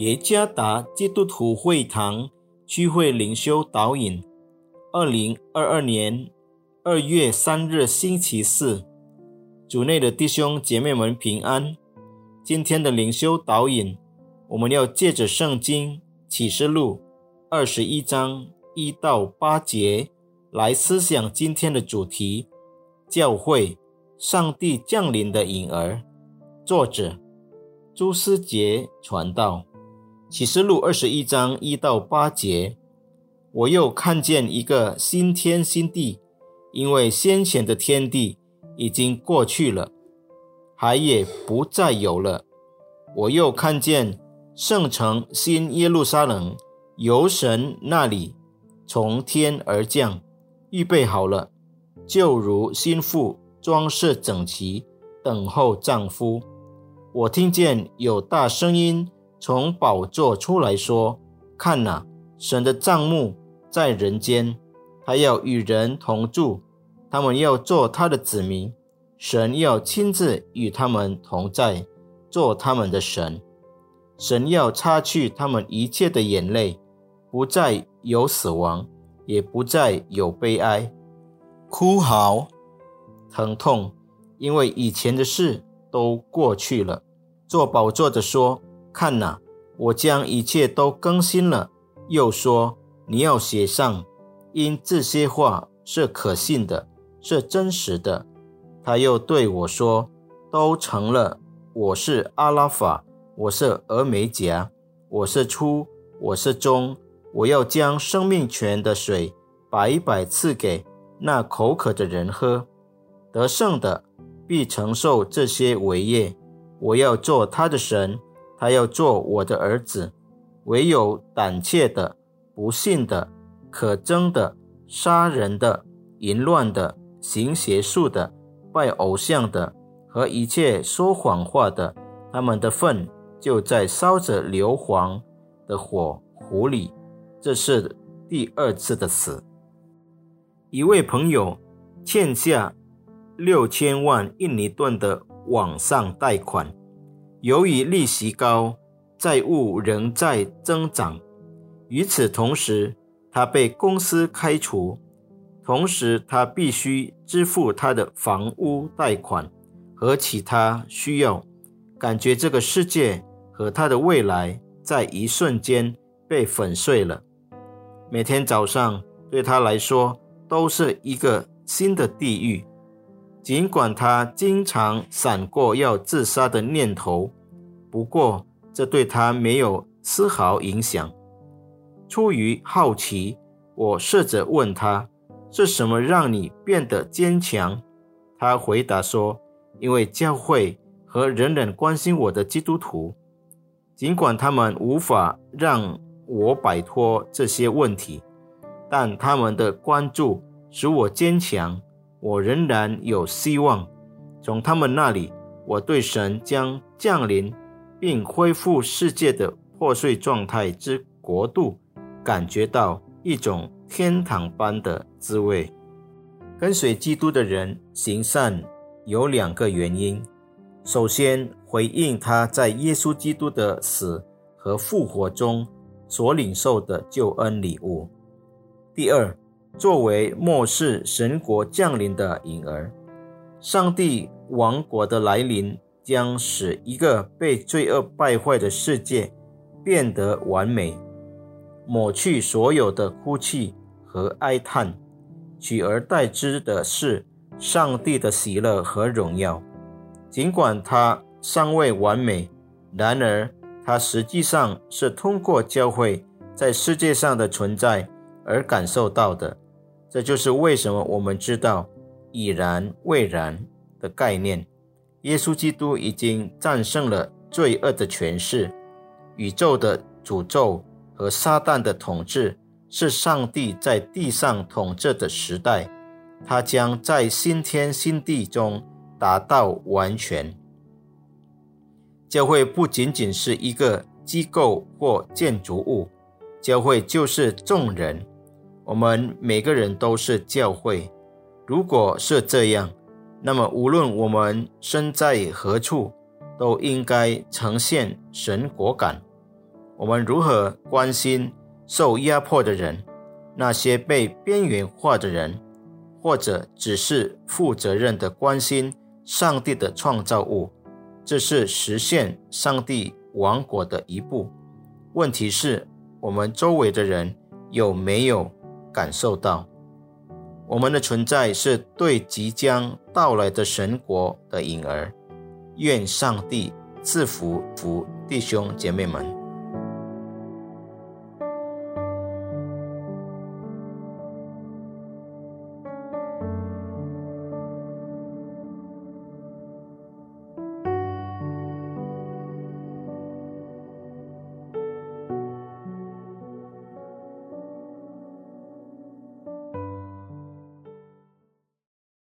耶加达基督徒会堂聚会灵修导引，二零二二年二月三日星期四，主内的弟兄姐妹们平安。今天的灵修导引，我们要借着圣经启示录二十一章一到八节来思想今天的主题：教会，上帝降临的影儿。作者朱思杰传道。启示录二十一章一到八节，我又看见一个新天新地，因为先前的天地已经过去了，海也不再有了。我又看见圣城新耶路撒冷由神那里从天而降，预备好了，就如新妇装饰整齐，等候丈夫。我听见有大声音。从宝座出来说：“看哪，神的帐幕在人间，他要与人同住，他们要做他的子民，神要亲自与他们同在，做他们的神。神要擦去他们一切的眼泪，不再有死亡，也不再有悲哀、哭嚎、疼痛，因为以前的事都过去了。”做宝座的说。看呐，我将一切都更新了。又说，你要写上，因这些话是可信的，是真实的。他又对我说，都成了。我是阿拉法，我是俄梅甲，我是初，我是终。我要将生命泉的水白白赐给那口渴的人喝。得胜的必承受这些伟业。我要做他的神。他要做我的儿子，唯有胆怯的、不信的、可憎的、杀人的、淫乱的、行邪术的、拜偶像的和一切说谎话的，他们的粪就在烧着硫磺的火壶里。这是第二次的死。一位朋友欠下六千万印尼盾的网上贷款。由于利息高，债务仍在增长。与此同时，他被公司开除，同时他必须支付他的房屋贷款和其他需要。感觉这个世界和他的未来在一瞬间被粉碎了。每天早上对他来说都是一个新的地狱。尽管他经常闪过要自杀的念头，不过这对他没有丝毫影响。出于好奇，我试着问他：“是什么让你变得坚强？”他回答说：“因为教会和人人关心我的基督徒，尽管他们无法让我摆脱这些问题，但他们的关注使我坚强。”我仍然有希望，从他们那里，我对神将降临并恢复世界的破碎状态之国度，感觉到一种天堂般的滋味。跟随基督的人行善有两个原因：首先，回应他在耶稣基督的死和复活中所领受的救恩礼物；第二。作为末世神国降临的影儿，上帝王国的来临将使一个被罪恶败坏的世界变得完美，抹去所有的哭泣和哀叹，取而代之的是上帝的喜乐和荣耀。尽管它尚未完美，然而它实际上是通过教会在世界上的存在而感受到的。这就是为什么我们知道已然未然的概念。耶稣基督已经战胜了罪恶的权势，宇宙的诅咒和撒旦的统治是上帝在地上统治的时代。他将在新天新地中达到完全。教会不仅仅是一个机构或建筑物，教会就是众人。我们每个人都是教会。如果是这样，那么无论我们身在何处，都应该呈现神果感。我们如何关心受压迫的人，那些被边缘化的人，或者只是负责任的关心上帝的创造物？这是实现上帝王国的一步。问题是，我们周围的人有没有感受到，我们的存在是对即将到来的神国的影儿？愿上帝赐福福弟兄姐妹们。